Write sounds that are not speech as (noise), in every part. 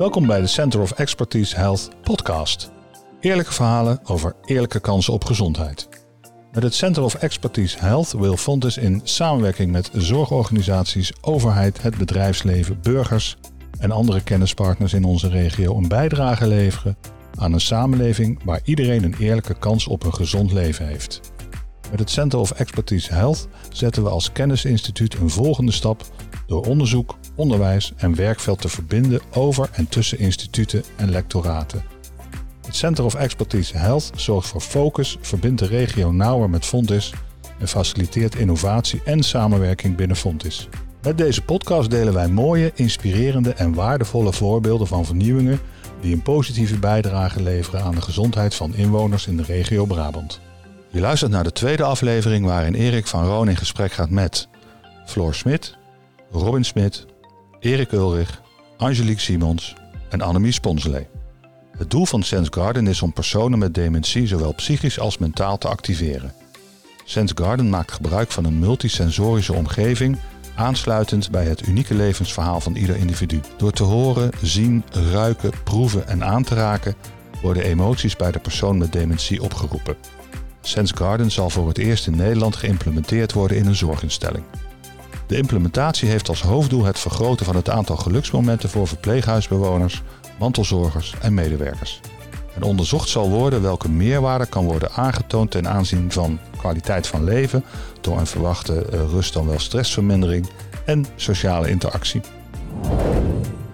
Welkom bij de Center of Expertise Health podcast. Eerlijke verhalen over eerlijke kansen op gezondheid. Met het Center of Expertise Health wil Fontes in samenwerking met zorgorganisaties, overheid, het bedrijfsleven, burgers en andere kennispartners in onze regio een bijdrage leveren aan een samenleving waar iedereen een eerlijke kans op een gezond leven heeft. Met het Center of Expertise Health zetten we als kennisinstituut een volgende stap door onderzoek, onderwijs en werkveld te verbinden over en tussen instituten en lectoraten. Het Center of Expertise Health zorgt voor focus, verbindt de regio nauwer met Fontis en faciliteert innovatie en samenwerking binnen Fontis. Met deze podcast delen wij mooie, inspirerende en waardevolle voorbeelden van vernieuwingen die een positieve bijdrage leveren aan de gezondheid van inwoners in de regio Brabant. Je luistert naar de tweede aflevering waarin Erik van Roon in gesprek gaat met Floor Smit, Robin Smit, Erik Ulrich, Angelique Simons en Annemie Sponselee. Het doel van Sense Garden is om personen met dementie zowel psychisch als mentaal te activeren. Sense Garden maakt gebruik van een multisensorische omgeving aansluitend bij het unieke levensverhaal van ieder individu. Door te horen, zien, ruiken, proeven en aan te raken worden emoties bij de persoon met dementie opgeroepen. Sense Garden zal voor het eerst in Nederland geïmplementeerd worden in een zorginstelling. De implementatie heeft als hoofddoel het vergroten van het aantal geluksmomenten voor verpleeghuisbewoners, mantelzorgers en medewerkers. En onderzocht zal worden welke meerwaarde kan worden aangetoond ten aanzien van kwaliteit van leven door een verwachte eh, rust dan wel stressvermindering en sociale interactie.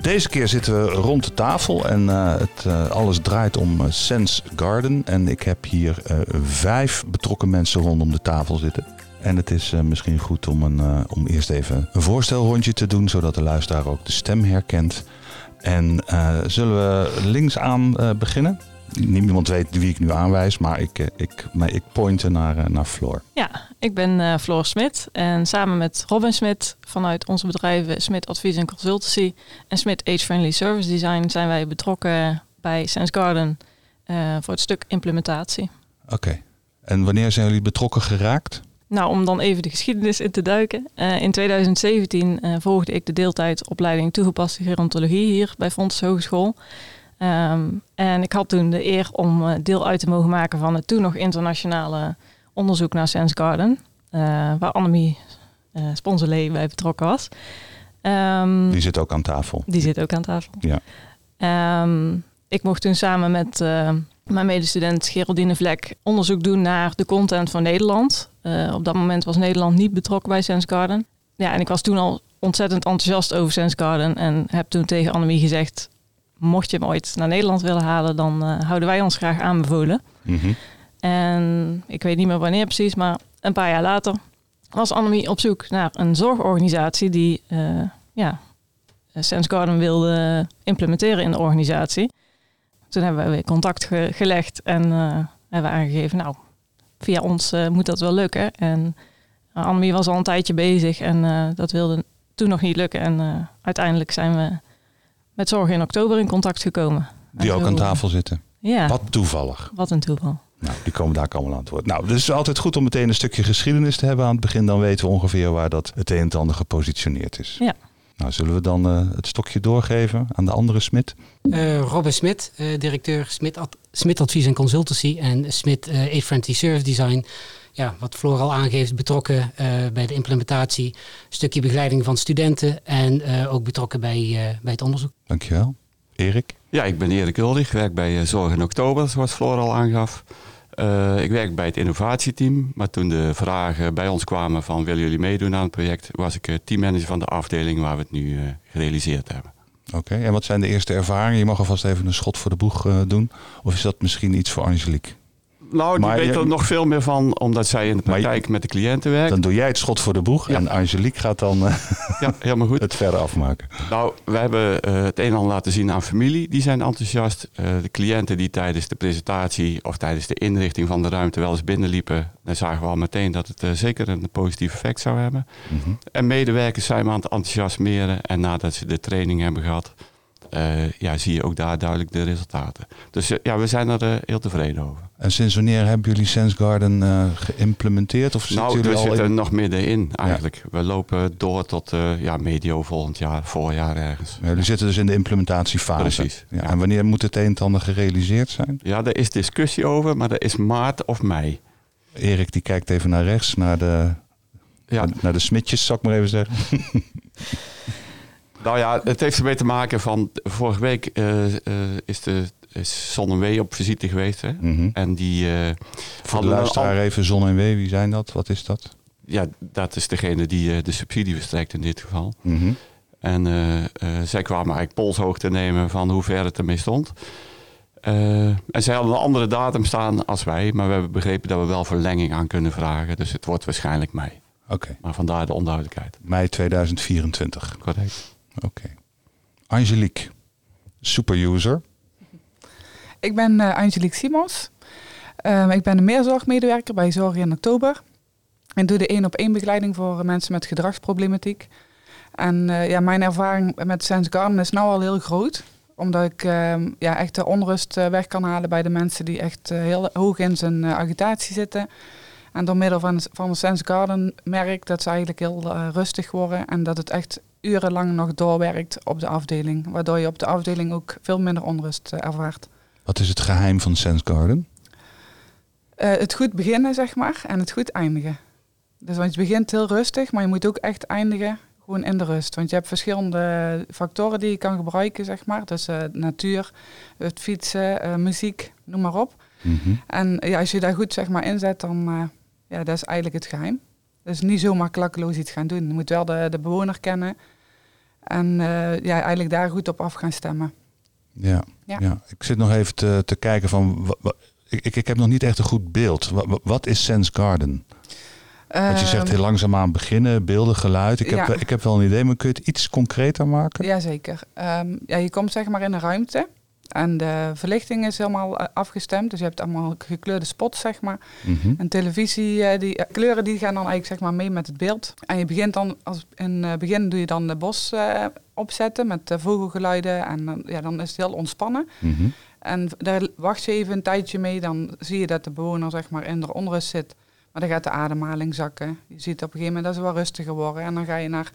Deze keer zitten we rond de tafel en uh, het, uh, alles draait om Sense Garden. En ik heb hier vijf betrokken mensen rondom de tafel zitten. En het is misschien goed om, een, om eerst even een voorstelrondje te doen, zodat de luisteraar ook de stem herkent. En zullen we linksaan beginnen? Niemand weet wie ik nu aanwijs, maar ik, ik, maar ik pointe naar, naar Floor. Ja, ik ben uh, Floor Smit en samen met Robin Smit vanuit onze bedrijven Smit Advies en Consultancy en Smit Age Friendly Service Design zijn wij betrokken bij Sense Garden uh, voor het stuk implementatie. Oké, okay. en wanneer zijn jullie betrokken geraakt? Nou, om dan even de geschiedenis in te duiken. Uh, in 2017 volgde ik de deeltijdopleiding toegepaste gerontologie hier bij Fonds Hogeschool. Um, en ik had toen de eer om deel uit te mogen maken van het toen nog internationale onderzoek naar Sense Garden, waar Annemie uh, Sponselee bij betrokken was. Um, die zit ook aan tafel. Die zit ook aan tafel. Ja. Um, ik mocht toen samen met uh, mijn medestudent Geraldine Vlek onderzoek doen naar de content van Nederland. Uh, op dat moment was Nederland niet betrokken bij Sense Garden. Ja, en ik was toen al ontzettend enthousiast over Sense Garden en heb toen tegen Annemie gezegd: mocht je hem ooit naar Nederland willen halen, dan houden wij ons graag aanbevolen. Mm -hmm. En ik weet niet meer wanneer precies, maar een paar jaar later was Annemie op zoek naar een zorgorganisatie die uh, ja, Sense Garden wilde implementeren in de organisatie. Toen hebben we weer contact ge gelegd en hebben aangegeven, nou, via ons uh, moet dat wel lukken. En Annemie was al een tijdje bezig en dat wilde toen nog niet lukken. En uiteindelijk zijn we met Zorg in oktober in contact gekomen. Die ook aan tafel zitten. Ja. Wat toevallig. Wat een toeval. Nou, die komen daar allemaal aan het woord. Nou, dus het is altijd goed om meteen een stukje geschiedenis te hebben aan het begin. Dan weten we ongeveer waar dat het een en ander gepositioneerd is. Ja. Nou, zullen we dan uh, het stokje doorgeven aan de andere Smit? Uh, Robin Smit, uh, directeur Smit, Ad Smit Advies en Consultancy en Smit Age Friendly Service Design. Ja, wat Floor al aangeeft, betrokken bij de implementatie, stukje begeleiding van studenten en ook betrokken bij, bij het onderzoek. Dankjewel. Erik? Ja, ik ben Erik Ulrich, werk bij Zorg in Oktober, zoals Floor al aangaf. Uh, ik werk bij het innovatieteam, maar toen de vragen bij ons kwamen van willen jullie meedoen aan het project, was ik teammanager van de afdeling waar we het nu uh, gerealiseerd hebben. Oké, en wat zijn de eerste ervaringen? Je mag alvast even een schot voor de boeg uh, doen. Of is dat misschien iets voor Angelique? Nou, die maar weet je, er nog veel meer van, omdat zij in de praktijk je, met de cliënten werkt. Dan doe jij het schot voor de boeg ja. en Angelique gaat dan uh, (laughs) ja, helemaal goed. (laughs) het verder afmaken. Nou, we hebben uh, het een en ander laten zien aan familie. Die zijn enthousiast. Uh, de cliënten die tijdens de presentatie of tijdens de inrichting van de ruimte wel eens binnenliepen. Dan zagen we al meteen dat het zeker een positief effect zou hebben. Mm -hmm. En medewerkers zijn we aan het enthousiasmeren. En nadat ze de training hebben gehad, eh, ja, zie je ook daar duidelijk de resultaten. Dus eh, ja, we zijn er eh, heel tevreden over. En sinds wanneer hebben jullie Sense Garden geïmplementeerd? Of zitten nou, we zitten in- nog middenin eigenlijk. We lopen door tot ja, medio volgend jaar, voorjaar ergens. Ja, jullie zitten dus in de implementatiefase. Precies, Ja, ja. En wanneer moet het een en ander gerealiseerd zijn? Ja, daar is discussie over, maar dat is maart of mei. Erik die kijkt even naar rechts, naar de, Ja, naar de smitjes, zal ik maar even zeggen. (laughs) nou ja, het heeft ermee te maken van... Vorige week eh, eh, is, de, is Zon en Wee op visite geweest. Hè? Mhm. En die eh, Voor de luisteraar al- even Zon en Wee, wie zijn dat? Wat is dat? Ja, dat is degene die de subsidie verstrekt in dit geval. Mhm. En eh, eh, zij kwamen eigenlijk polshoogte nemen van hoe ver het ermee stond. En zij hadden een andere datum staan als wij. Maar we hebben begrepen dat we wel verlenging aan kunnen vragen. Dus het wordt waarschijnlijk mei. Oké, Maar vandaar de onduidelijkheid. mei 2024. Correct. Oké. Angelique, superuser. Ik ben eh, Angelique Simons. Ehm, ik ben een meerzorgmedewerker bij Zorg in Oktober. En doe de één op één begeleiding voor mensen met gedragsproblematiek. En eh, ja, mijn ervaring met Sense Garden is nou al heel groot. Omdat ik ehm, ja, echt de onrust eh, weg kan halen bij de mensen die echt heel hoog in zijn agitatie zitten. En door middel van, van de Sense Garden merk dat ze eigenlijk heel eh, rustig worden. En dat het echt urenlang nog doorwerkt op de afdeling. Waardoor je op de afdeling ook veel minder onrust eh, ervaart. Wat is het geheim van Sense Garden? Eh, het goed beginnen, zeg maar, en het goed eindigen. Dus want je begint heel rustig, maar je moet ook echt eindigen gewoon in de rust. Want je hebt verschillende factoren die je kan gebruiken, zeg maar. Dus natuur, het fietsen, muziek, noem maar op. Mhm. En ja, als je daar goed zeg maar, inzet, dan ja, dat is eigenlijk het geheim. Dus niet zomaar klakkeloos iets gaan doen. Je moet wel de, de bewoner kennen en uh, ja, eigenlijk daar goed op af gaan stemmen. Ja, ja. ja. ik zit nog even te, te kijken van... Ik, ik heb nog niet echt een goed beeld. Wat, wat is Sense Garden? Want je zegt heel langzaamaan beginnen, beelden, geluid. Ik heb, ja. ik heb wel een idee, maar kun je het iets concreter maken? Jazeker. Um, ja, je komt zeg maar in een ruimte. En de verlichting is helemaal uh, afgestemd. Dus je hebt allemaal gekleurde spots, zeg maar. Mm -hmm. En televisie, uh, die uh, kleuren die gaan dan eigenlijk zeg maar mee met het beeld. En je begint dan, als in het begin doe je dan de bos eh, opzetten met vogelgeluiden. En dan, ja, dan is het heel ontspannen. Mm -hmm. En daar wacht je even een tijdje mee. Dan zie je dat de bewoner zeg maar in de onrust zit. Maar dan gaat de ademhaling zakken. Je ziet op een gegeven moment dat ze wel rustiger worden. En dan ga je naar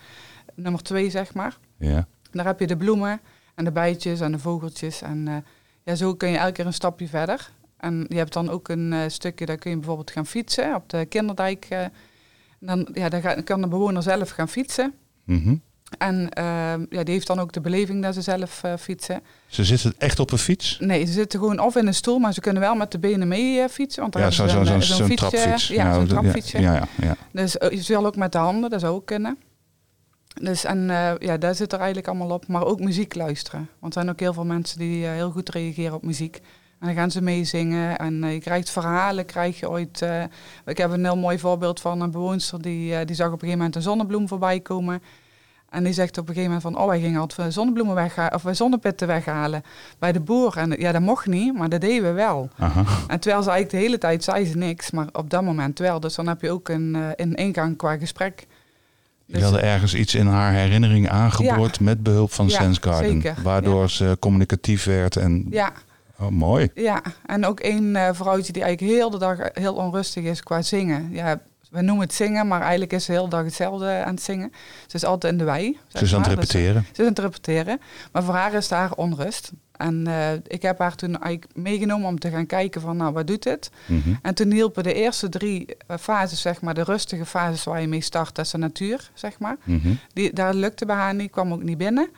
nummer twee, zeg maar. Ja. Daar heb je de bloemen en de bijtjes en de vogeltjes. En uh, ja, zo kun je elke keer een stapje verder. En je hebt dan ook een uh, stukje, daar kun je bijvoorbeeld gaan fietsen op de kinderdijk. Uh, dan, ja, dan, ga, dan kan de bewoner zelf gaan fietsen. Mm -hmm. En ja, die heeft dan ook de beleving dat ze zelf fietsen. Ze zitten echt op een fiets? Nee, ze zitten gewoon of in een stoel, maar ze kunnen wel met de benen mee fietsen. Want ja, zo'n zo, zo, zo, zo trapfiets. Ja, zo'n trapfietsje. Ja, ja, ja. Dus je zal ook met de handen, dat zou ook kunnen. Dus en uh, ja, daar zit er eigenlijk allemaal op. Maar ook muziek luisteren. Want er zijn ook heel veel mensen die uh, heel goed reageren op muziek. En dan gaan ze meezingen en uh, je krijgt verhalen, krijg je ooit... ik heb een heel mooi voorbeeld van een bewoonster die, die zag op een gegeven moment een zonnebloem voorbij komen. En die zegt op een gegeven moment van, oh wij gingen altijd zonnebloemen weghalen, of zonnepitten weghalen bij de boer. En ja, dat mocht niet, maar dat deden we wel. Aha. En terwijl ze eigenlijk de hele tijd zei ze niks, maar op dat moment wel. Dus dan heb je ook een, een ingang qua gesprek. Je dus, hadden ergens iets in haar herinnering aangeboord ja. met behulp van ja, Sense Garden. Zeker. Waardoor ja. ze communicatief werd. En... Ja. Oh, mooi. Ja, en ook een uh, vrouwtje die eigenlijk heel de dag heel onrustig is qua zingen. Ja, we noemen het zingen, maar eigenlijk is ze heel dag hetzelfde aan het zingen. Ze is altijd in de wei. Ze is aan het repeteren. Dus, ze is aan het repeteren. Maar voor haar is haar onrust. En uh, ik heb haar toen eigenlijk meegenomen om te gaan kijken van, nou, wat doet dit? Mm -hmm. En toen hielpen de eerste drie uh, fases, zeg maar, de rustige fases waar je mee start, dat is de natuur, zeg maar. Mm -hmm. Die, daar lukte bij haar niet, kwam ook niet binnen.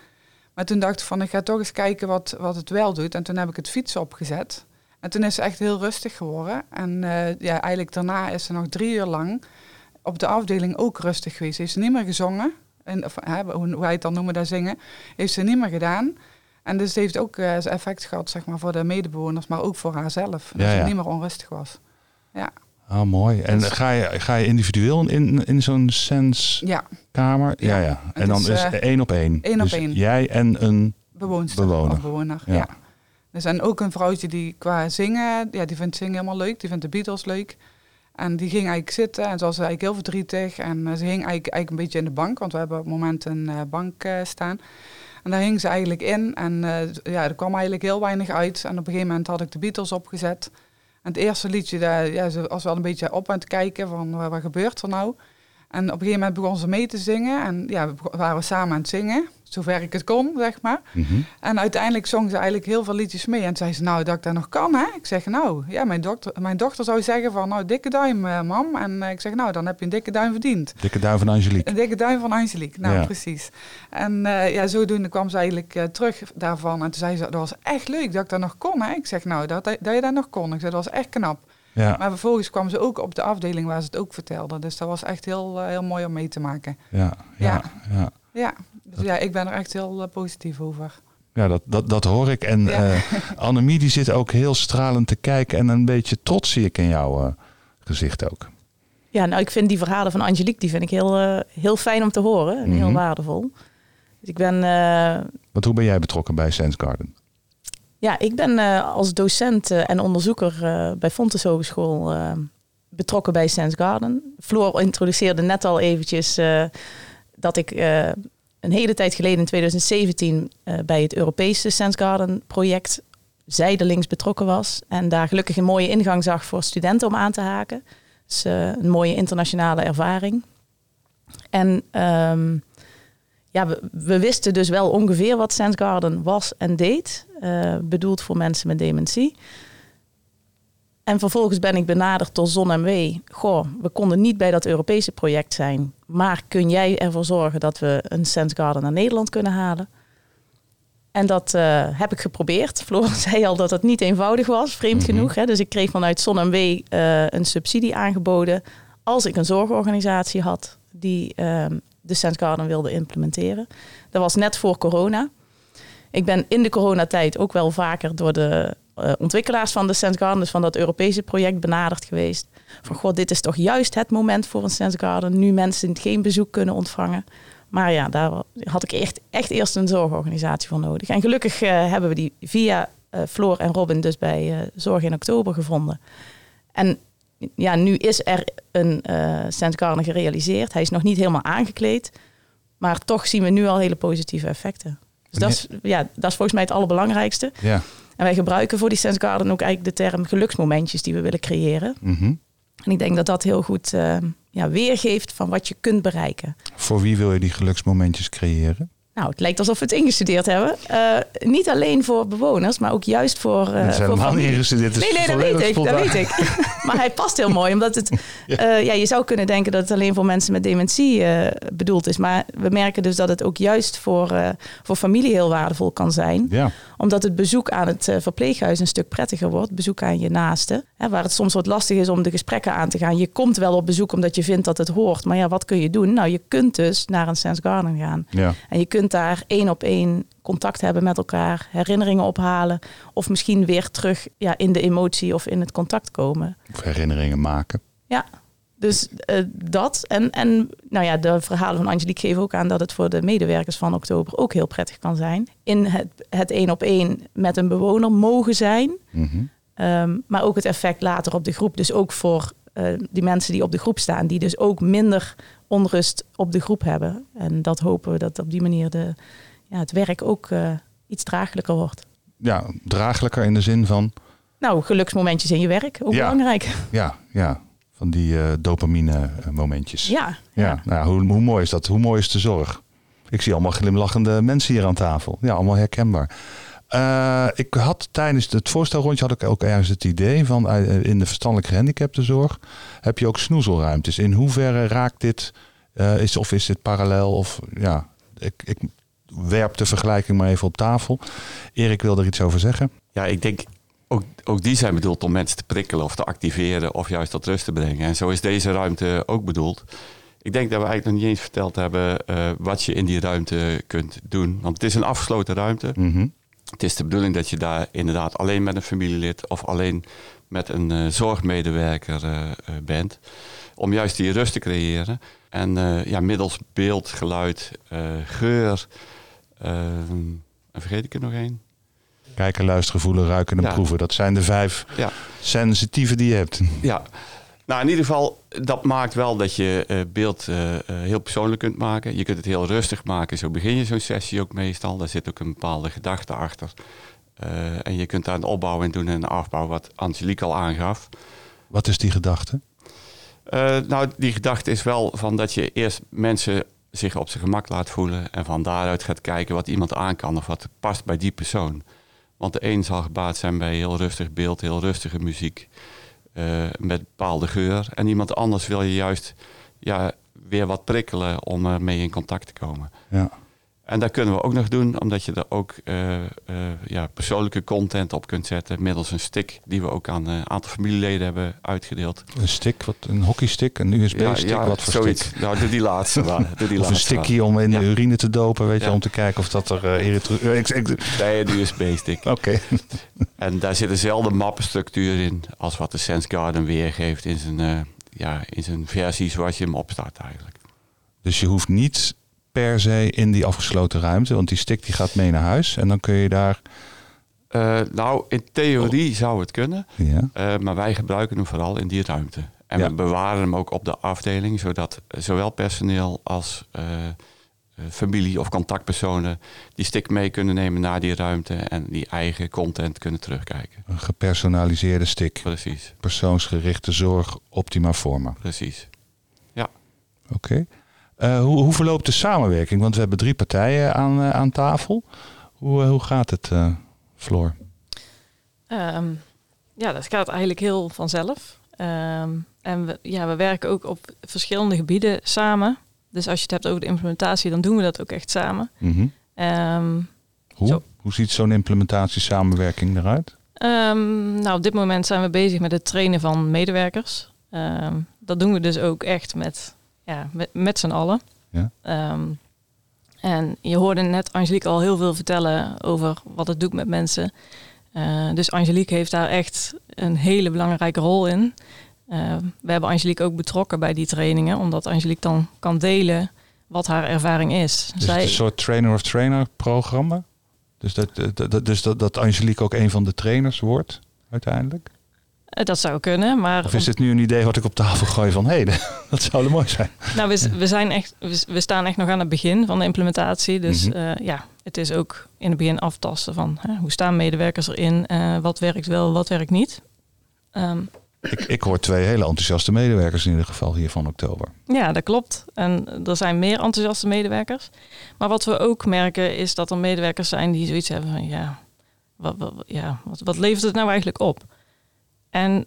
Maar toen dacht ik van, ik ga toch eens kijken wat, wat het wel doet. En toen heb ik het fietsen opgezet. En toen is ze echt heel rustig geworden. En uh, ja, eigenlijk daarna is ze nog drie uur lang op de afdeling ook rustig geweest. Heeft ze niet meer gezongen. En, of, hè, hoe, wij het dan noemen, dat zingen. Heeft ze niet meer gedaan. En dus het heeft ook uh, zijn effect gehad zeg maar, voor de medebewoners, maar ook voor haarzelf. Dat ja, ze niet meer onrustig was. Ja. Ah, mooi. En dus, ga, je, ga je individueel in, in zo'n sense-kamer? Ja. ja. Ja, En dan is uh, één op één? Één dus op één. Jij en een Bewoonster bewoner? Bewoner, ja. Dus en ook een vrouwtje die qua zingen, ja, die vindt zingen helemaal leuk. Die vindt de Beatles leuk. En die ging eigenlijk zitten en ze was eigenlijk heel verdrietig. En uh, ze hing eigenlijk, eigenlijk een beetje in de bank, want we hebben op het moment een uh, bank uh, staan. En daar hing ze eigenlijk in. En eh, ja, er kwam eigenlijk heel weinig uit. En op een gegeven moment had ik de Beatles opgezet. En het eerste liedje, daar, ja, ze was wel een beetje op aan het kijken van wat gebeurt er nou. En op een gegeven moment begon ze mee te zingen. En ja, we waren samen aan het zingen zover ik het kon, zeg maar. Mhm. En uiteindelijk zong ze eigenlijk heel veel liedjes mee. En zei ze, nou, dat ik dat nog kan, hè? Ik zeg, nou, ja, mijn, dokter, mijn dochter zou zeggen van, nou, dikke duim, uh, mam. En uh, ik zeg, nou, dan heb je een dikke duim verdiend. Dikke duim van Angelique. Een dikke duim van Angelique, nou, ja. precies. En uh, ja, zodoende kwam ze eigenlijk terug daarvan. En toen zei ze, dat was echt leuk dat ik dat nog kon, hè? Ik zeg, nou, dat, dat je dat nog kon. Ik zei, dat was echt knap. Ja. Maar vervolgens kwam ze ook op de afdeling waar ze het ook vertelde. Dus dat was echt heel, heel mooi om mee te maken. Ja, ja, ja. ja. ja. Dus ja, ik ben er echt heel uh, positief over. Ja, dat, dat, dat hoor ik. En ja. uh, (laughs) Annemie die zit ook heel stralend te kijken en een beetje trots zie ik in jouw uh, gezicht ook. Ja, nou ik vind die verhalen van Angelique, die vind ik heel, heel fijn om te horen en mm -hmm. heel waardevol. Dus ik ben... Want hoe ben jij betrokken bij Sense Garden? Ja, ik ben als docent en onderzoeker bij Fontes Hogeschool betrokken bij Sense Garden. Floor introduceerde net al eventjes dat ik een hele tijd geleden in 2017 uh, bij het Europese Sense Garden project zijdelings betrokken was. En daar gelukkig een mooie ingang zag voor studenten om aan te haken. Dus een mooie internationale ervaring. En um, ja, we, we, wisten dus wel ongeveer wat Sense Garden was en deed. Uh, bedoeld voor mensen met dementie. En vervolgens ben ik benaderd door ZonMW. Goh, we konden niet bij dat Europese project zijn. Maar kun jij ervoor zorgen dat we een Sense Garden naar Nederland kunnen halen? En dat uh, heb ik geprobeerd. (laughs) Floor zei al dat het niet eenvoudig was, vreemd mm -hmm. genoeg. Hè? Dus ik kreeg vanuit ZonMW uh, een subsidie aangeboden. Als ik een zorgorganisatie had die uh, de Sense Garden wilde implementeren. Dat was net voor corona. Ik ben in de coronatijd ook wel vaker door de uh, ontwikkelaars van de Sense Garden, dus van dat Europese project, benaderd geweest. Van god, dit is toch juist het moment voor een Sense Garden, nu mensen geen bezoek kunnen ontvangen. Maar ja, daar had ik echt, echt eerst een zorgorganisatie voor nodig. En gelukkig uh, hebben we die via uh, Floor en Robin dus bij Zorg in Oktober gevonden. En ja, nu is er een Sense Garden gerealiseerd. Hij is nog niet helemaal aangekleed. Maar toch zien we nu al hele positieve effecten. Dus dat is, ja, dat is volgens mij het allerbelangrijkste. Ja. En wij gebruiken voor die Sense Garden ook eigenlijk de term geluksmomentjes die we willen creëren. Mm -hmm. En ik denk dat dat heel goed uh, ja, weergeeft van wat je kunt bereiken. Voor wie wil je die geluksmomentjes creëren? Nou, het lijkt alsof we het ingestudeerd hebben. Uh, niet alleen voor bewoners, maar ook juist voor. Uh, het is helemaal niet ingestudeerd. Nee, nee, dat weet ik. Dat weet ik. (laughs) maar hij past heel mooi, omdat het. (laughs) Uh, ja, je zou kunnen denken dat het alleen voor mensen met dementie bedoeld is. Maar we merken dus dat het ook juist voor, voor familie heel waardevol kan zijn. Ja. Omdat het bezoek aan het verpleeghuis een stuk prettiger wordt. Bezoek aan je naaste. Hè, waar het soms wat lastig is om de gesprekken aan te gaan. Je komt wel op bezoek omdat je vindt dat het hoort. Maar ja, wat kun je doen? Nou, je kunt dus naar een Sense Garden gaan. Ja. En je kunt daar één op één contact hebben met elkaar, herinneringen ophalen. Of misschien weer terug ja, in de emotie of in het contact komen. Of herinneringen maken. Ja, dus uh, dat. En, en nou ja, de verhalen van Angelique geven ook aan dat het voor de medewerkers van oktober ook heel prettig kan zijn. In het, het één op één met een bewoner mogen zijn. Mm -hmm. Um, maar ook het effect later op de groep. Dus ook voor uh, die mensen die op de groep staan, die dus ook minder onrust op de groep hebben. En dat hopen we dat op die manier de, ja, het werk ook uh, iets draaglijker wordt. Ja, draaglijker in de zin van? Nou, geluksmomentjes in je werk, ook ja. belangrijk. Ja, ja, van die uh, dopamine momentjes. Ja. ja. ja. Nou, hoe, hoe mooi is dat? Hoe mooi is de zorg? Ik zie allemaal glimlachende mensen hier aan tafel. Ja, allemaal herkenbaar. Uh, ik had tijdens het voorstelrondje had ik ook ergens het idee van uh, in de verstandelijke gehandicaptenzorg heb je ook snoezelruimtes. In hoeverre raakt dit, uh, is, of is dit parallel? Of ja, ik, ik werp de vergelijking maar even op tafel. Erik wil er iets over zeggen. Ja, ik denk ook, ook die zijn bedoeld om mensen te prikkelen of te activeren of juist tot rust te brengen. En zo is deze ruimte ook bedoeld. Ik denk dat we eigenlijk nog niet eens verteld hebben wat je in die ruimte kunt doen. Want het is een afgesloten ruimte. Mm -hmm. Het is de bedoeling dat je daar inderdaad alleen met een familielid of alleen met een uh, zorgmedewerker uh, uh, bent. Om juist die rust te creëren. En ja, middels beeld, geluid, geur. en vergeet ik er nog één? Kijken, luisteren, voelen, ruiken en Ja. proeven. Dat zijn de vijf Ja, sensitieve die je hebt. ja. Nou, in ieder geval, dat maakt wel dat je uh, beeld uh, uh, heel persoonlijk kunt maken. Je kunt het heel rustig maken. Zo begin je zo'n sessie ook meestal. Daar zit ook een bepaalde gedachte achter. en je kunt daar een opbouw in doen en een afbouw, wat Angelique al aangaf. Wat is die gedachte? nou, die gedachte is wel van dat je eerst mensen zich op zijn gemak laat voelen. En van daaruit gaat kijken wat iemand aan kan of wat past bij die persoon. Want de een zal gebaat zijn bij heel rustig beeld, heel rustige muziek. Uh, met bepaalde geur. En iemand anders wil je juist ja, weer wat prikkelen om ermee in contact te komen. Ja. En dat kunnen we ook nog doen, omdat je er ook uh, uh, ja, persoonlijke content op kunt zetten. Middels een stick die we ook aan een aantal familieleden hebben uitgedeeld. Een stick, wat, een hockeystick, een USB-stick, ja, ja, wat voor zoiets. stick? Nou, doe die laatste. maar, die of laatste een stickje om in de urine te dopen, weet je, om te kijken of dat er uh, Nee, een USB-stick. Oké. (laughs) En daar zit dezelfde mappenstructuur in als wat de Sense Garden weergeeft in zijn, eh, ja, in zijn versie zoals je hem opstart eigenlijk. Dus je hoeft niet per se in die afgesloten ruimte, want die stick die gaat mee naar huis en dan kun je daar... Eh, nou, in theorie zou het kunnen, Ja, eh, maar wij gebruiken hem vooral in die ruimte. En Ja. we bewaren hem ook op de afdeling, zodat zowel personeel als eh, familie of contactpersonen die stick mee kunnen nemen naar die ruimte en die eigen content kunnen terugkijken. een gepersonaliseerde stick. Precies, Persoonsgerichte zorg, optima forma. precies. Oké. Eh, hoe, hoe verloopt de samenwerking? Want we hebben drie partijen aan, eh, aan tafel. Hoe, eh, hoe gaat het, Floor? Ehm, ja, dat gaat eigenlijk heel vanzelf. Ehm, en we, ja, we werken ook op verschillende gebieden samen. Dus als je het hebt over de implementatie, dan doen we dat ook echt samen. Mhm. Ehm, Hoe? Zo. hoe ziet zo'n implementatiesamenwerking eruit? Nou, op dit moment zijn we bezig met het trainen van medewerkers. Dat doen we dus ook echt met, ja, met, met z'n allen. Ja. Ehm, en je hoorde net Angelique al heel veel vertellen over wat het doet met mensen. Eh, dus Angelique heeft daar echt een hele belangrijke rol in. Eh, we hebben Angelique ook betrokken bij die trainingen, omdat Angelique dan kan delen wat haar ervaring is. Dus het is een soort trainer of trainer programma? Dus dat, dus dat, dat Angelique ook een van de trainers wordt uiteindelijk? Eh, dat zou kunnen, maar Of is dit nu een idee wat ik op tafel gooi van hé, (laughs) dat zou mooi zijn? Nou, we, we, zijn echt, we, staan echt nog aan het begin van de implementatie. Dus Mhm. eh, ja, het is ook in het begin aftasten van hè, hoe staan medewerkers erin, eh, wat werkt wel, wat werkt niet. Ehm, Ik, ik hoor twee hele enthousiaste medewerkers in ieder geval hier van oktober. ja, dat klopt. En er zijn meer enthousiaste medewerkers. Maar wat we ook merken is dat er medewerkers zijn die zoiets hebben van ja, wat, wat, ja, wat, wat levert het nou eigenlijk op? En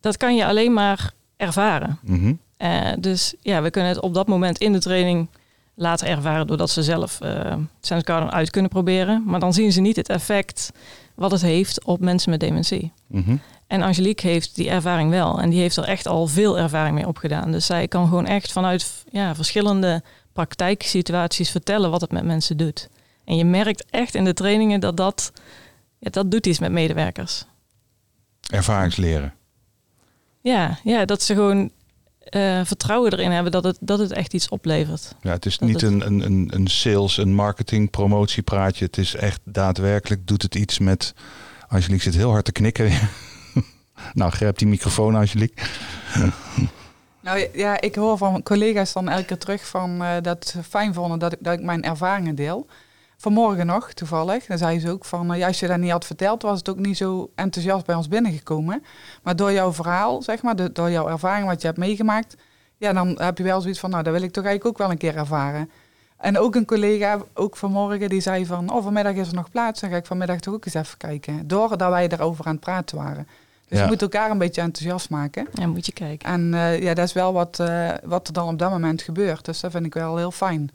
dat kan je alleen maar ervaren. Mhm. Eh, dus ja, we kunnen het op dat moment in de training laten ervaren doordat ze zelf uh, Sense Garden uit kunnen proberen. Maar dan zien ze niet het effect wat het heeft op mensen met dementie. Mhm. En Angelique heeft die ervaring wel. En die heeft er echt al veel ervaring mee opgedaan. Dus zij kan gewoon echt vanuit ja, verschillende praktijksituaties vertellen wat het met mensen doet. En je merkt echt in de trainingen dat dat, ja, dat doet iets met medewerkers. Ervaringsleren. Ja, ja dat ze gewoon uh, vertrouwen erin hebben dat het, dat het echt iets oplevert. Ja, het is Dat niet het- een, een, een, een sales, een marketing, promotiepraatje. Het is echt daadwerkelijk, doet het iets met... Angelique zit heel hard te knikken. (laughs) nou, grijp die microfoon, Angelique. Nou ja, ik hoor van collega's dan elke keer terug van eh, dat ze fijn vonden dat ik, dat ik mijn ervaringen deel. Vanmorgen nog, toevallig, dan zei ze ook van, ja, als je dat niet had verteld, was het ook niet zo enthousiast bij ons binnengekomen. Maar door jouw verhaal, zeg maar, de- door jouw ervaring, wat je hebt meegemaakt, ja, dan heb je wel zoiets van, nou, dat wil ik toch eigenlijk ook wel een keer ervaren. En ook een collega, ook vanmorgen, die zei van, oh, vanmiddag is er nog plaats, dan ga ik vanmiddag toch ook eens even kijken. Doordat wij erover aan het praten waren. Dus Ja. je moet elkaar een beetje enthousiast maken. Ja, moet je kijken. En eh, ja, dat is wel wat, eh, wat er dan op dat moment gebeurt. Dus dat vind ik wel heel fijn.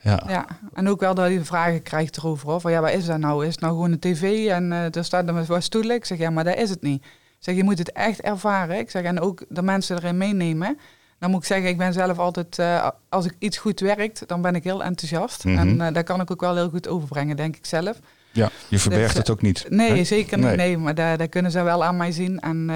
Ja. Ja. En ook wel dat je vragen krijgt erover. Of, van, ja, wat is dat nou? Is het nou gewoon een tv en eh er staat met wat stoelen? Ik zeg, ja, maar dat is het niet. Ik zeg, je moet het echt ervaren. Ik zeg, en ook de mensen erin meenemen. Dan moet ik zeggen, ik ben zelf altijd, eh, als ik iets goed werkt, dan ben ik heel enthousiast. Mhm. En eh dat kan ik ook wel heel goed overbrengen, denk ik zelf. ja, je verbergt Dus, het ook niet. Nee, hè? zeker niet. Nee. Nee, maar daar, daar kunnen ze wel aan mij zien. En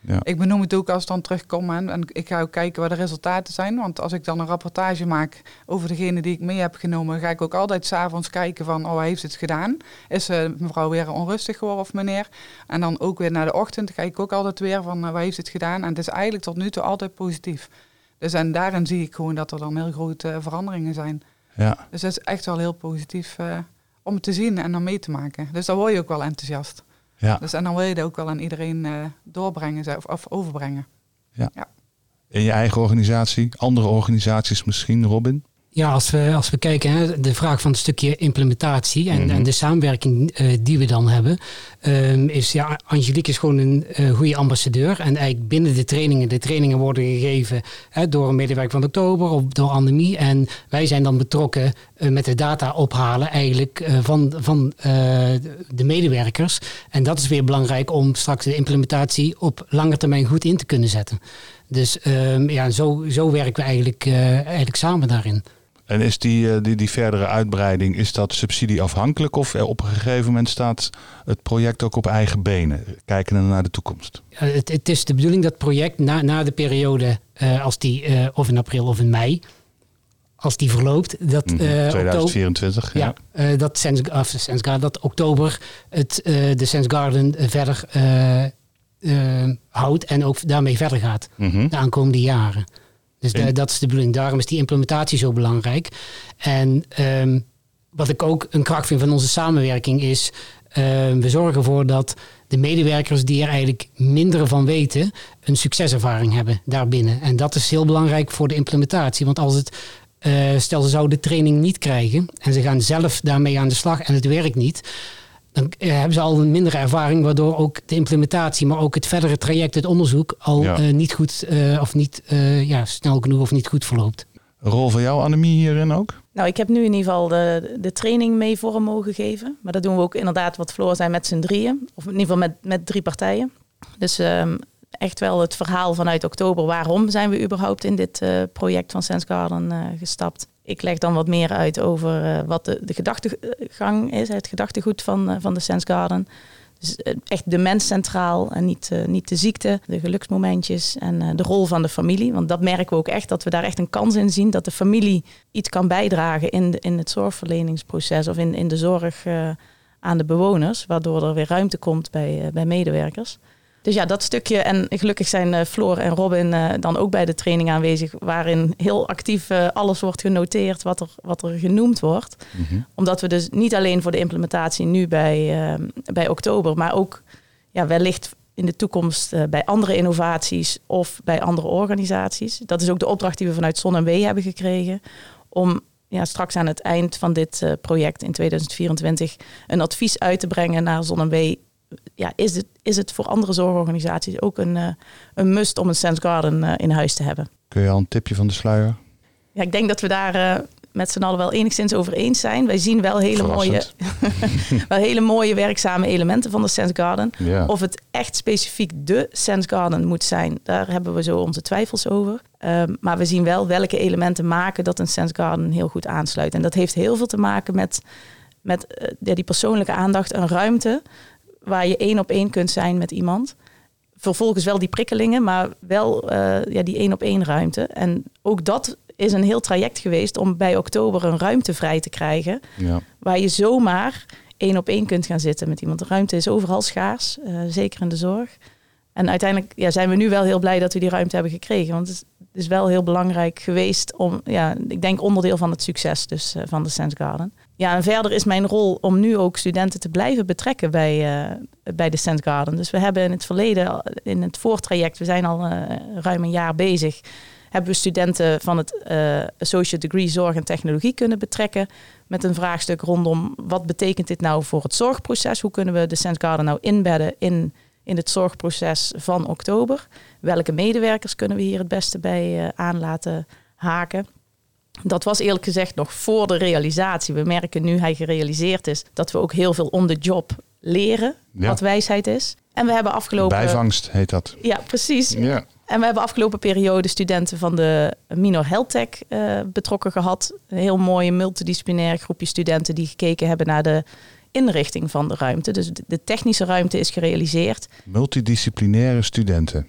Ja. Ik benoem het ook als het dan terugkom en, en ik ga ook kijken waar de resultaten zijn. Want als ik dan een rapportage maak over degene die ik mee heb genomen, ga ik ook altijd s'avonds kijken van, oh, heeft het gedaan. Is uh, mevrouw weer onrustig geworden of meneer? En dan ook weer naar de ochtend kijk ik ook altijd weer van, uh, waar heeft het gedaan? En het is eigenlijk tot nu toe altijd positief. Dus en daarin zie ik gewoon dat er dan heel grote uh, veranderingen zijn. Ja. Dus dat is echt wel heel positief om te zien en dan mee te maken. Dus daar word je ook wel enthousiast. Ja. Dus en dan wil je dat ook wel aan iedereen uh, doorbrengen of, of overbrengen. Ja. ja. In je eigen organisatie, andere organisaties misschien, Robin? Ja, als we, als we kijken, hè, de vraag van het stukje implementatie en, mm -hmm. en de samenwerking uh, die we dan hebben, um, is ja, Angelique is gewoon een uh, goede ambassadeur. En eigenlijk binnen de trainingen, de trainingen worden gegeven hè, door een medewerker van oktober of door Annemie. En wij zijn dan betrokken uh, met de data ophalen eigenlijk van, van de medewerkers. En dat is weer belangrijk om straks de implementatie op lange termijn goed in te kunnen zetten. Dus um, ja, zo, zo werken we eigenlijk, eigenlijk samen daarin. En is die, die, die verdere uitbreiding, is dat subsidieafhankelijk of op een gegeven moment staat het project ook op eigen benen, kijken naar de toekomst? Uh, het, het, is de bedoeling dat het project na, na de periode, uh, als die uh, of in april of in mei, als die verloopt, dat mm -hmm. 2024, oktober, ja, ja dat, Sense, of Sense Garden, dat oktober het, de Sense Garden verder houdt en ook daarmee verder gaat mm -hmm. de aankomende jaren. Dus de, dat is de bedoeling. Daarom is die implementatie zo belangrijk. En um, wat ik ook een kracht vind van onze samenwerking is... Uh, we zorgen ervoor dat de medewerkers die er eigenlijk minder van weten... een succeservaring hebben daarbinnen. En dat is heel belangrijk voor de implementatie. Want als het... Uh, stel ze zouden de training niet krijgen... en ze gaan zelf daarmee aan de slag en het werkt niet dan uh, hebben ze al een mindere ervaring, waardoor ook de implementatie, maar ook het verdere traject, het onderzoek, al ja. uh, niet goed uh, of niet ja, snel genoeg of niet goed verloopt. Rol van jou, Annemie, hierin ook? Nou, ik heb nu in ieder geval de, de training mee vorm mogen geven. Maar dat doen we ook inderdaad wat Floor zei met z'n drieën. Of in ieder geval met, met drie partijen. Dus um, echt wel het verhaal vanuit oktober. Waarom zijn we überhaupt in dit project van Sense Garden gestapt? Ik leg dan wat meer uit over uh, wat de, de gedachtegang is, het gedachtegoed van, van de Sense Garden. Dus echt de mens centraal en niet, niet de ziekte, de geluksmomentjes en de rol van de familie. Want dat merken we ook echt, dat we daar echt een kans in zien dat de familie iets kan bijdragen in, de, in het zorgverleningsproces of in, in de zorg aan de bewoners. Waardoor er weer ruimte komt bij, bij medewerkers. Dus ja, dat stukje. En gelukkig zijn uh, Floor en Robin uh, dan ook bij de training aanwezig, waarin heel actief uh, alles wordt genoteerd wat er, wat er genoemd wordt. Mm -hmm. Omdat we dus niet alleen voor de implementatie nu bij, bij oktober, maar ook ja, wellicht in de toekomst bij andere innovaties of bij andere organisaties. Dat is ook de opdracht die we vanuit Zon en W hebben gekregen. Om ja, straks aan het eind van dit project in 2024 een advies uit te brengen naar Zon en W ja, is, het, is het voor andere zorgorganisaties ook een, uh, een must om een Sense Garden uh, in huis te hebben. Kun je al een tipje van de sluier? Ja, ik denk dat we daar uh, met z'n allen wel enigszins over eens zijn. Wij zien wel hele, mooie, (laughs) wel hele mooie werkzame elementen van de Sense Garden. Ja. Of het echt specifiek de Sense Garden moet zijn, daar hebben we zo onze twijfels over. Um, maar we zien wel welke elementen maken dat een Sense Garden heel goed aansluit. En dat heeft heel veel te maken met, met ja, die persoonlijke aandacht, een ruimte waar je één op één kunt zijn met iemand. Vervolgens wel die prikkelingen, maar wel uh, ja, die één op één ruimte. En ook dat is een heel traject geweest om bij oktober een ruimte vrij te krijgen. Ja. Waar je zomaar één op één kunt gaan zitten met iemand. De ruimte is overal schaars, uh, zeker in de zorg. En uiteindelijk ja, zijn we nu wel heel blij dat we die ruimte hebben gekregen. Want het is, het is wel heel belangrijk geweest om, ja, ik denk onderdeel van het succes dus, uh, van de Sense Garden. Ja, en verder is mijn rol om nu ook studenten te blijven betrekken bij, uh, bij de Sense Garden. Dus we hebben in het verleden, in het voortraject, we zijn al uh, ruim een jaar bezig, hebben we studenten van het uh, Associate Degree Zorg en Technologie kunnen betrekken met een vraagstuk rondom wat betekent dit nou voor het zorgproces? Hoe kunnen we de Sense Garden nou inbedden in, in het zorgproces van oktober? Welke medewerkers kunnen we hier het beste bij aan laten haken? Dat was eerlijk gezegd nog voor de realisatie. We merken nu hij gerealiseerd is dat we ook heel veel on the job leren Ja. wat wijsheid is. En we hebben afgelopen. Bijvangst heet dat. Ja, precies. Ja. En we hebben afgelopen periode studenten van de Minor Health Tech eh, betrokken gehad. Een heel mooi multidisciplinair groepje studenten die gekeken hebben naar de inrichting van de ruimte. Dus de, de technische ruimte is gerealiseerd. Multidisciplinaire studenten.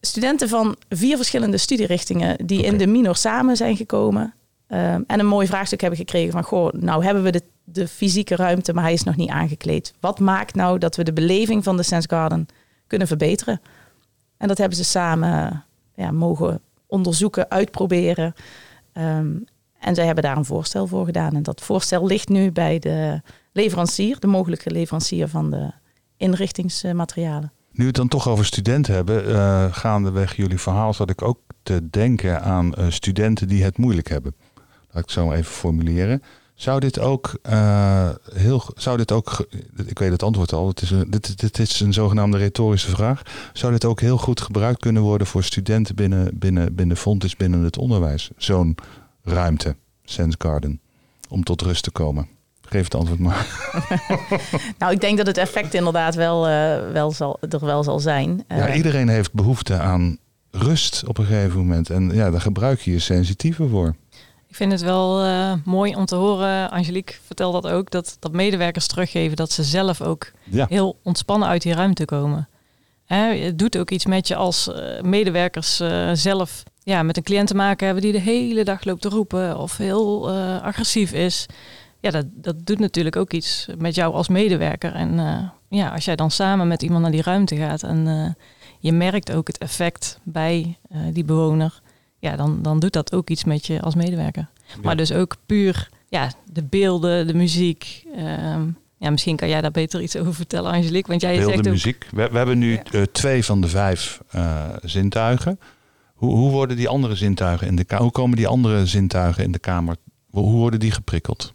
Studenten van vier verschillende studierichtingen die in de minor samen zijn gekomen. Um, en een mooi vraagstuk hebben gekregen van, goh, nou hebben we de, de fysieke ruimte, maar hij is nog niet aangekleed. Wat maakt nou dat we de beleving van de Sense Garden kunnen verbeteren? En dat hebben ze samen ja, mogen onderzoeken, uitproberen. Um, en zij hebben daar een voorstel voor gedaan. En dat voorstel ligt nu bij de leverancier, de mogelijke leverancier van de inrichtingsmaterialen. Nu we het dan toch over studenten hebben, uh, gaandeweg jullie verhaal zat ik ook te denken aan uh, studenten die het moeilijk hebben. Laat ik het zo even formuleren. Zou dit ook uh, heel, zou dit ook, ik weet het antwoord al, het is een, dit, dit is een zogenaamde retorische vraag. Zou dit ook heel goed gebruikt kunnen worden voor studenten binnen, binnen, binnen Fontis, binnen het onderwijs? Zo'n ruimte, Sense Garden, om tot rust te komen? Geef het antwoord maar. (laughs) nou, ik denk dat het effect inderdaad wel, uh, wel zal, er wel zal zijn. Ja, uh, iedereen heeft behoefte aan rust op een gegeven moment. En ja, daar gebruik je je sensitieven voor. Ik vind het wel uh, mooi om te horen, Angelique vertel dat ook, dat, dat medewerkers teruggeven dat ze zelf ook ja. heel ontspannen uit die ruimte komen. Hè, het doet ook iets met je als medewerkers zelf ja, met een cliënt te maken hebben die de hele dag loopt te roepen of heel agressief is. Ja, dat, dat doet natuurlijk ook iets met jou als medewerker. En ja, als jij dan samen met iemand naar die ruimte gaat en je merkt ook het effect bij die bewoner, ja, dan, dan doet dat ook iets met je als medewerker. Ja. Maar dus ook puur ja, de beelden, de muziek. Ehm, ja, misschien kan jij daar beter iets over vertellen, Angelique. Want jij beelden, zegt ook... muziek. We, we hebben nu ja. twee van de vijf zintuigen. Hoe, hoe worden die andere zintuigen in de kamer? Hoe komen die andere zintuigen in de kamer? Hoe worden die geprikkeld?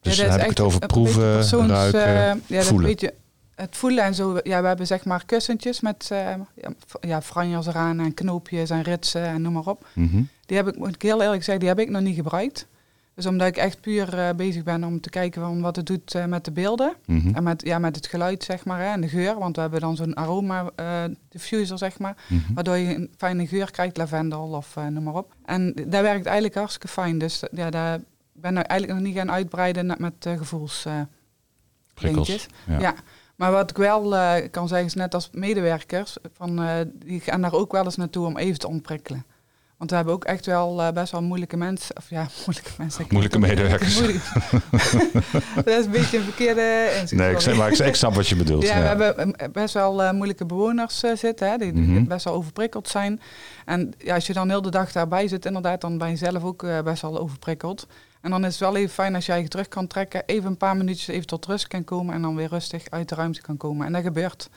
Dus ja, dan heb ik het over proeven, persoons, ruiken, uh, ja, voelen. Weet je, het voelen en zo. Ja, we hebben zeg maar kussentjes met uh, ja, franjes eraan en knoopjes en ritsen en noem maar op. Mm -hmm. Die heb ik, moet ik heel eerlijk zeggen, die heb ik nog niet gebruikt. Dus omdat ik echt puur uh, bezig ben om te kijken van wat het doet uh, met de beelden. Mm -hmm. En met, ja, met het geluid, zeg maar, hè, en de geur. Want we hebben dan zo'n aroma uh, diffuser, zeg maar. Mhm. Mm -hmm. Waardoor je een fijne geur krijgt, lavendel of noem maar op. En dat werkt eigenlijk hartstikke fijn. Dus ja, daar ben ik eigenlijk nog niet gaan uitbreiden met gevoels ja. Maar wat ik wel kan zeggen is net als medewerkers, van, die gaan daar ook wel eens naartoe om even te ontprikkelen. Want we hebben ook echt wel uh, best wel moeilijke mensen. Of ja, (laughs) moeilijke mensen. Moeilijke medewerkers. Moeilijk. (laughs) dat is een beetje een verkeerde inzicht. Nee, ik, zeg, maar ik, ik snap wat je bedoelt. Ja, ja. we hebben best wel uh, moeilijke bewoners uh, zitten. Hè, die, die Mhm. best wel overprikkeld zijn. En ja, als je dan heel de dag daarbij zit, inderdaad, dan ben je zelf ook best wel overprikkeld. En dan is het wel even fijn als jij je terug kan trekken. Even een paar minuutjes even tot rust kan komen. En dan weer rustig uit de ruimte kan komen. En dat gebeurt.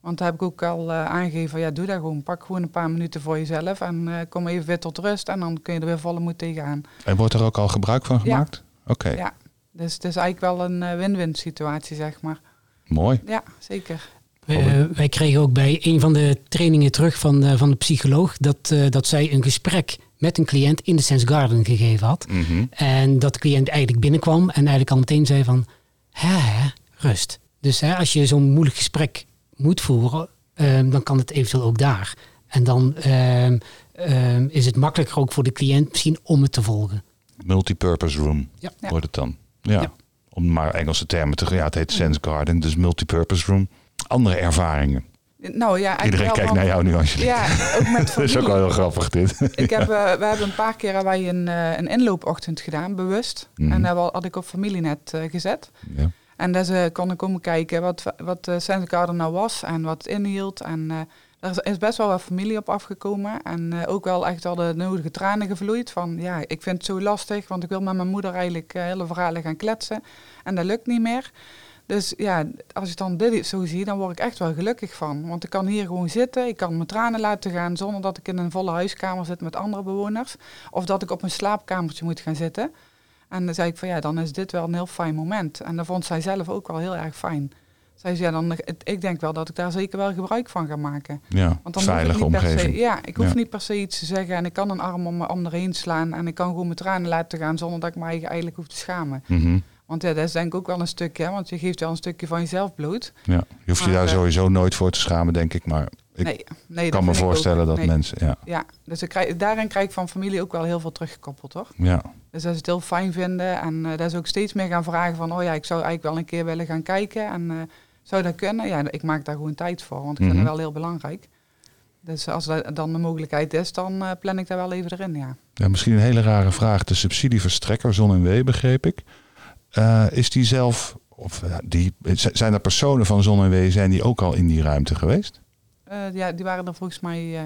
Want daar heb ik ook al uh, aangegeven, ja, doe dat gewoon. Pak gewoon een paar minuten voor jezelf en uh, kom even weer tot rust en dan kun je er weer volle moed tegenaan. En wordt er ook al gebruik van gemaakt? Ja. Oké. Ja, dus het is eigenlijk wel een uh, win-win situatie, zeg maar. Mooi. Ja, zeker. Uh, wij kregen ook bij een van de trainingen terug van de, van de psycholoog dat, uh, dat zij een gesprek met een cliënt in de Sense Garden gegeven had. Mm -hmm. En dat de cliënt eigenlijk binnenkwam en eigenlijk al meteen zei van, hè, rust. Dus hè, als je zo'n moeilijk gesprek moet voeren, um, dan kan het eventueel ook daar. En dan um, um, is het makkelijker ook voor de cliënt misschien om het te volgen. Multipurpose room ja. wordt het dan. Ja. ja. Om maar Engelse termen te ja, het heet Sense Garden, dus multipurpose room. Andere ervaringen. Nou ja, Iedereen kijkt naar jou nu, Angelique. Ja, ook met (laughs) Dat is ook wel heel grappig dit. Ik heb, uh, (laughs) we hebben een paar keer wij een, uh, een inloopochtend gedaan, bewust. Mhm. Mm. En daar had ik op familienet uh, gezet. Ja. En daar kon ik komen kijken wat, wat Sense Garden nou was en wat het inhield. En er is best wel wat familie op afgekomen. En ook wel echt al de nodige tranen gevloeid. Van ja, ik vind het zo lastig, want ik wil met mijn moeder eigenlijk hele verhalen gaan kletsen. En dat lukt niet meer. Dus ja, als ik dan dit zo zie, dan word ik echt wel gelukkig van. Want ik kan hier gewoon zitten, ik kan mijn tranen laten gaan zonder dat ik in een volle huiskamer zit met andere bewoners. Of dat ik op een slaapkamertje moet gaan zitten. En dan zei ik van ja, dan is dit wel een heel fijn moment. En dat vond zij zelf ook wel heel erg fijn. Zij zei, ja, dan, ik denk wel dat ik daar zeker wel gebruik van ga maken. Ja, Want dan veilige hoef ik niet omgeving. Per se, ja, ik hoef Ja. niet per se iets te zeggen en ik kan een arm om mijn ander heen slaan en ik kan gewoon mijn tranen laten gaan zonder dat ik me eigen eigenlijk hoef te schamen. Mhm. Want ja, dat is denk ik ook wel een stukje, hè, want je geeft wel een stukje van jezelf bloot. ja. Je hoeft je Maar, daar eh, sowieso nooit voor te schamen, denk ik. Maar Ik nee, nee, kan me ook. voorstellen dat Nee. mensen, ja, Ja, dus ik krijg, daarin krijg ik van familie ook wel heel veel teruggekoppeld, hoor. ja. Dus dat ze het heel fijn vinden. En eh dat ze ook steeds meer gaan vragen van... oh ja, ik zou eigenlijk wel een keer willen gaan kijken. En eh, zou dat kunnen? Ja, ik maak daar gewoon tijd voor, want ik vind Mhm. het wel heel belangrijk. Dus als dat dan de mogelijkheid is, dan plan ik daar wel even erin, ja. Ja, misschien een hele rare vraag. De subsidieverstrekker Zon en W, begreep ik. Eh, is die zelf, of eh, die, zijn er personen van Zon en W, zijn die ook al in die ruimte geweest? Eh, ja, die waren er volgens mij eh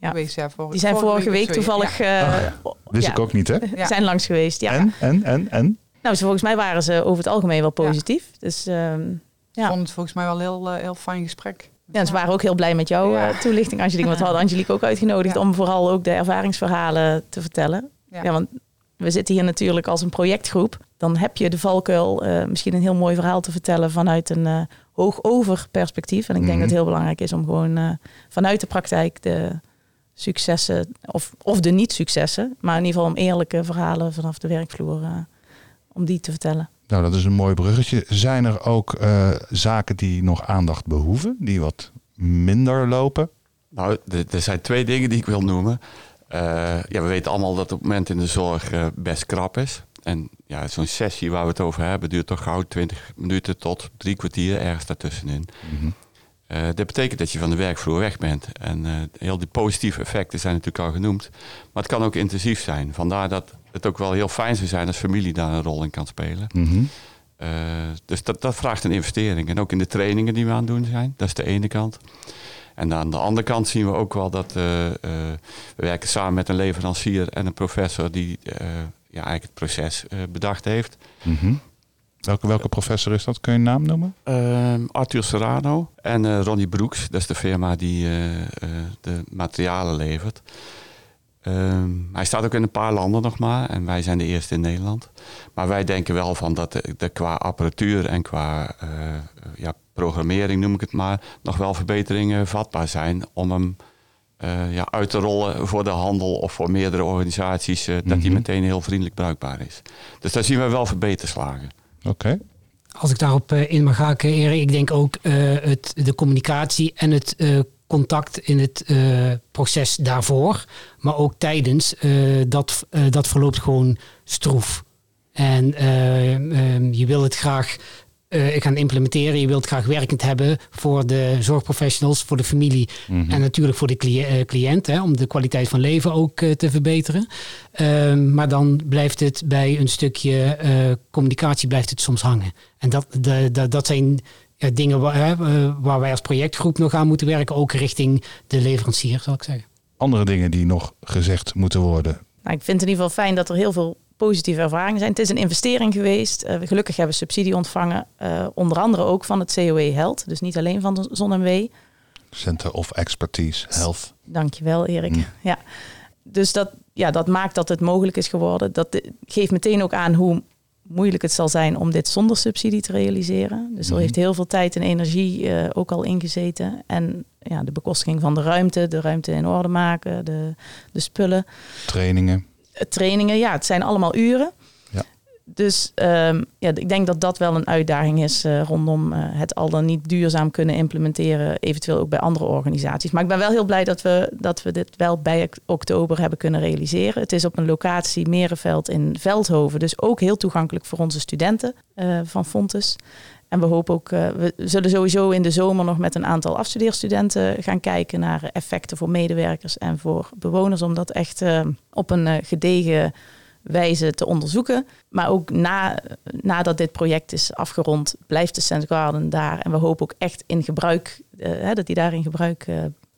Ja. geweest. Ja, vorige, Die zijn vorige week ja. toevallig eh, Wist ja, ik ook niet, hè? Ja. zijn langs geweest. Ja. En, en, en, en? Nou, ze, volgens mij waren ze over het algemeen wel positief. Dus ehm, Ik Ja. vond het volgens mij wel een heel, heel fijn gesprek. ja, ze waren ook heel blij met jouw Ja. toelichting, Angelique. Want we hadden Angelique ook uitgenodigd Ja. om vooral ook de ervaringsverhalen te vertellen. Ja. Ja. want we zitten hier natuurlijk als een projectgroep. Dan heb je de valkuil eh, misschien een heel mooi verhaal te vertellen vanuit een eh hoog over perspectief. En ik denk Mhm. dat het heel belangrijk is om gewoon eh, vanuit de praktijk de successen of, of de niet-successen, maar in ieder geval om eerlijke verhalen vanaf de werkvloer om die te vertellen. Nou, dat is een mooi bruggetje. Zijn er ook eh, zaken die nog aandacht behoeven, die wat minder lopen? Nou, er er zijn twee dingen die ik wil noemen. Eh, ja, we weten allemaal dat op het moment in de zorg best krap is. En ja, zo'n sessie waar we het over hebben duurt toch gauw 20 minuten tot drie kwartier, ergens daartussenin. Mhm. Eh, dat betekent dat je van de werkvloer weg bent. En eh, heel die positieve effecten zijn natuurlijk al genoemd. Maar het kan ook intensief zijn. Vandaar dat het ook wel heel fijn zou zijn als familie daar een rol in kan spelen. Mhm. Eh, dus dat, dat vraagt een investering. En ook in de trainingen die we aan het doen zijn. Dat is de ene kant. En aan de andere kant zien we ook wel dat we werken samen met een leverancier en een professor die ja, eigenlijk het proces eh, bedacht heeft. Mhm. Welke, welke professor is dat? Kun je een naam noemen? Ehm, Arthur Serrano en eh, Ronnie Broeks, dat is de firma die eh, de materialen levert. Ehm, hij staat ook in een paar landen nog maar en wij zijn de eerste in Nederland. Maar wij denken wel van dat de, de qua apparatuur en qua ja, programmering, noem ik het maar, nog wel verbeteringen vatbaar zijn om hem eh, ja, uit te rollen voor de handel of voor meerdere organisaties, eh, dat die Mhm. meteen heel vriendelijk bruikbaar is. Dus daar zien we wel verbeterslagen. Oké. Als ik daarop eh, in mag haken, Erik, ik denk ook eh, het, de communicatie en het eh, contact in het eh, proces daarvoor, maar ook tijdens, eh, dat, dat verloopt gewoon stroef. En eh, ehm, je wil het graag eh, gaan implementeren, je wilt graag werkend hebben voor de zorgprofessionals, voor de familie Mhm. en natuurlijk voor de cli- eh, cliënt, hè, om de kwaliteit van leven ook eh, te verbeteren. Ehm, maar dan blijft het bij een stukje eh, communicatie blijft het soms hangen. En dat, de, de- dat zijn ja, dingen waar, hè, waar wij als projectgroep nog aan moeten werken, ook richting de leverancier, zal ik zeggen. Andere dingen die nog gezegd moeten worden. Nou, ik vind het in ieder geval fijn dat er heel veel positieve ervaringen zijn. Het is een investering geweest. Eh, we gelukkig hebben we subsidie ontvangen. eh, onder andere ook van het COE Health. Dus niet alleen van de ZonMW. Center of Expertise Health. Dankjewel, Erik. Mm. Ja. Dus dat, ja, dat maakt dat het mogelijk is geworden. Dat geeft meteen ook aan hoe moeilijk het zal zijn om dit zonder subsidie te realiseren. Dus er Mhm. heeft heel veel tijd en energie eh, ook al ingezeten. En ja, de bekostiging van de ruimte, de ruimte in orde maken, de, de spullen. Trainingen. Trainingen, ja, het zijn allemaal uren. Ja. Dus ehm, ja, ik denk dat dat wel een uitdaging is eh, rondom eh, het al dan niet duurzaam kunnen implementeren, eventueel ook bij andere organisaties. Maar ik ben wel heel blij dat we, dat we dit wel bij ok- oktober hebben kunnen realiseren. Het is op een locatie Merenveld in Veldhoven, dus ook heel toegankelijk voor onze studenten eh, van Fontes. En we hopen ook, eh, we zullen sowieso in de zomer nog met een aantal afstudeerstudenten gaan kijken naar effecten voor medewerkers en voor bewoners, om dat echt eh, op een eh, gedegen wijze te onderzoeken. Maar ook na, nadat dit project is afgerond, blijft de Sense Garden daar. En we hopen ook echt in gebruik, dat die daar in gebruik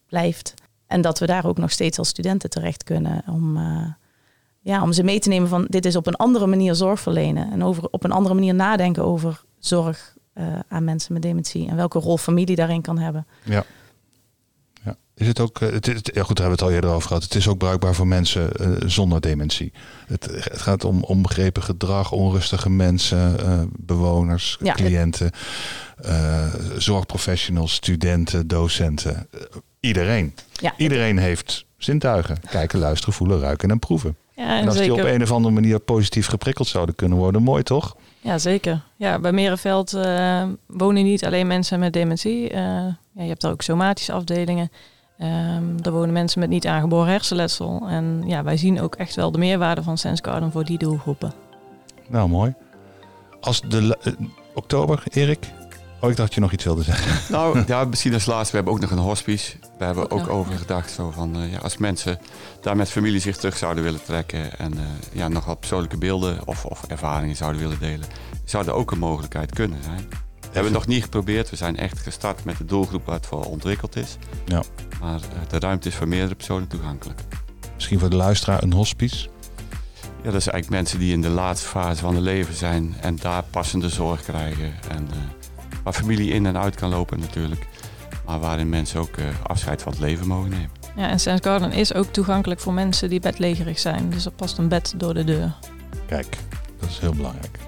blijft. En dat we daar ook nog steeds als studenten terecht kunnen om, ja, om ze mee te nemen van dit is op een andere manier zorg verlenen. En over, op een andere manier nadenken over zorg aan mensen met dementie. En welke rol familie daarin kan hebben. Ja. ja. Is het ook, eh, het is, ja goed, daar hebben we het al eerder over gehad. Het is ook bruikbaar voor mensen eh, zonder dementie. Het, het gaat om onbegrepen gedrag, onrustige mensen, eh, bewoners, Ja, cliënten, eh, zorgprofessionals, studenten, docenten. Eh, iedereen. Ja, Iedereen heeft zintuigen. Kijken, luisteren, voelen, ruiken en proeven. Ja, En als die op een of andere manier positief geprikkeld zouden kunnen worden, mooi toch? Ja, zeker. Ja, bij Merenveld eh, wonen niet alleen mensen met dementie. Eh, ja, je hebt er ook somatische afdelingen. Ehm er wonen mensen met niet aangeboren hersenletsel. En ja, wij zien ook echt wel de meerwaarde van Sense Garden voor die doelgroepen. Nou, mooi. Als de eh, oktober, Erik. Oh, ik dacht je nog iets wilde zeggen. Nou, ja, misschien als laatste, we hebben ook nog een hospice. We hebben Ook ook over gedacht zo van, eh, ja, als mensen daar met familie zich terug zouden willen trekken en eh, ja, nog wat persoonlijke beelden of, of ervaringen zouden willen delen, zou er ook een mogelijkheid kunnen zijn. We hebben het nog niet geprobeerd. We zijn echt gestart met de doelgroep waar het voor ontwikkeld is. Ja. Maar eh, de ruimte is voor meerdere personen toegankelijk. Misschien voor de luisteraar een hospice. Ja, dat zijn eigenlijk mensen die in de laatste fase van hun leven zijn en daar passende zorg krijgen. En eh, waar familie in en uit kan lopen natuurlijk. Maar waarin mensen ook eh, afscheid van het leven mogen nemen. Ja, en Sense Garden is ook toegankelijk voor mensen die bedlegerig zijn. Dus er past een bed door de deur. Kijk, dat is heel belangrijk.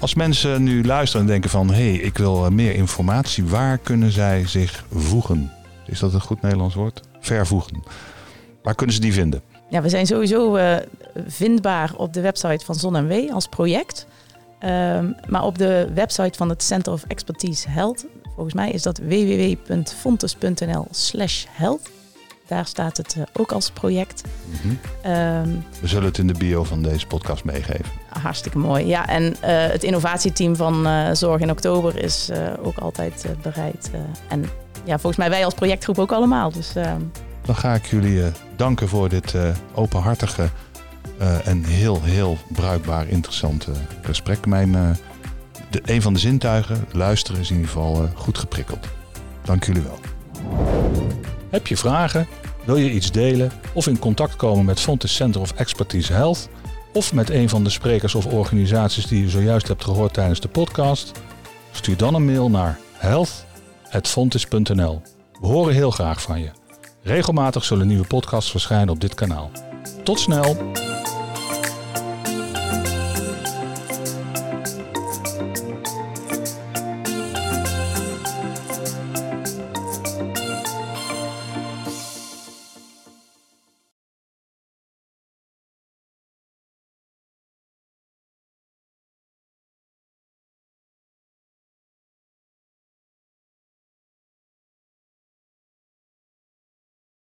Als mensen nu luisteren en denken van... hé, hey, ik wil eh, meer informatie. Waar kunnen zij zich voegen? Is dat een goed Nederlands woord? Vervoegen. Waar kunnen ze die vinden? Ja, we zijn sowieso eh, vindbaar op de website van Zon en W als project. Ehm, maar op de website van het Center of Expertise Health, volgens mij is dat www.fontes.nl slash health. Daar staat het eh, ook als project. Mhm. Ehm, We zullen het in de bio van deze podcast meegeven. hartstikke mooi. Ja, en eh, het innovatieteam van eh, Zorg in Oktober is ook altijd bereid. en ja, volgens mij wij als projectgroep ook allemaal. Dus ehm, Dan ga ik jullie danken voor dit openhartige en heel, heel bruikbaar interessante gesprek. Mijn, de, een van de zintuigen, luisteren, is in ieder geval eh, goed geprikkeld. Dank jullie wel. Heb je vragen? Wil je iets delen? Of in contact komen met Fontes Center of Expertise Health? Of met een van de sprekers of organisaties die je zojuist hebt gehoord tijdens de podcast? Stuur dan een mail naar health.fontes.nl. We horen heel graag van je. Regelmatig zullen nieuwe podcasts verschijnen op dit kanaal. Tot snel!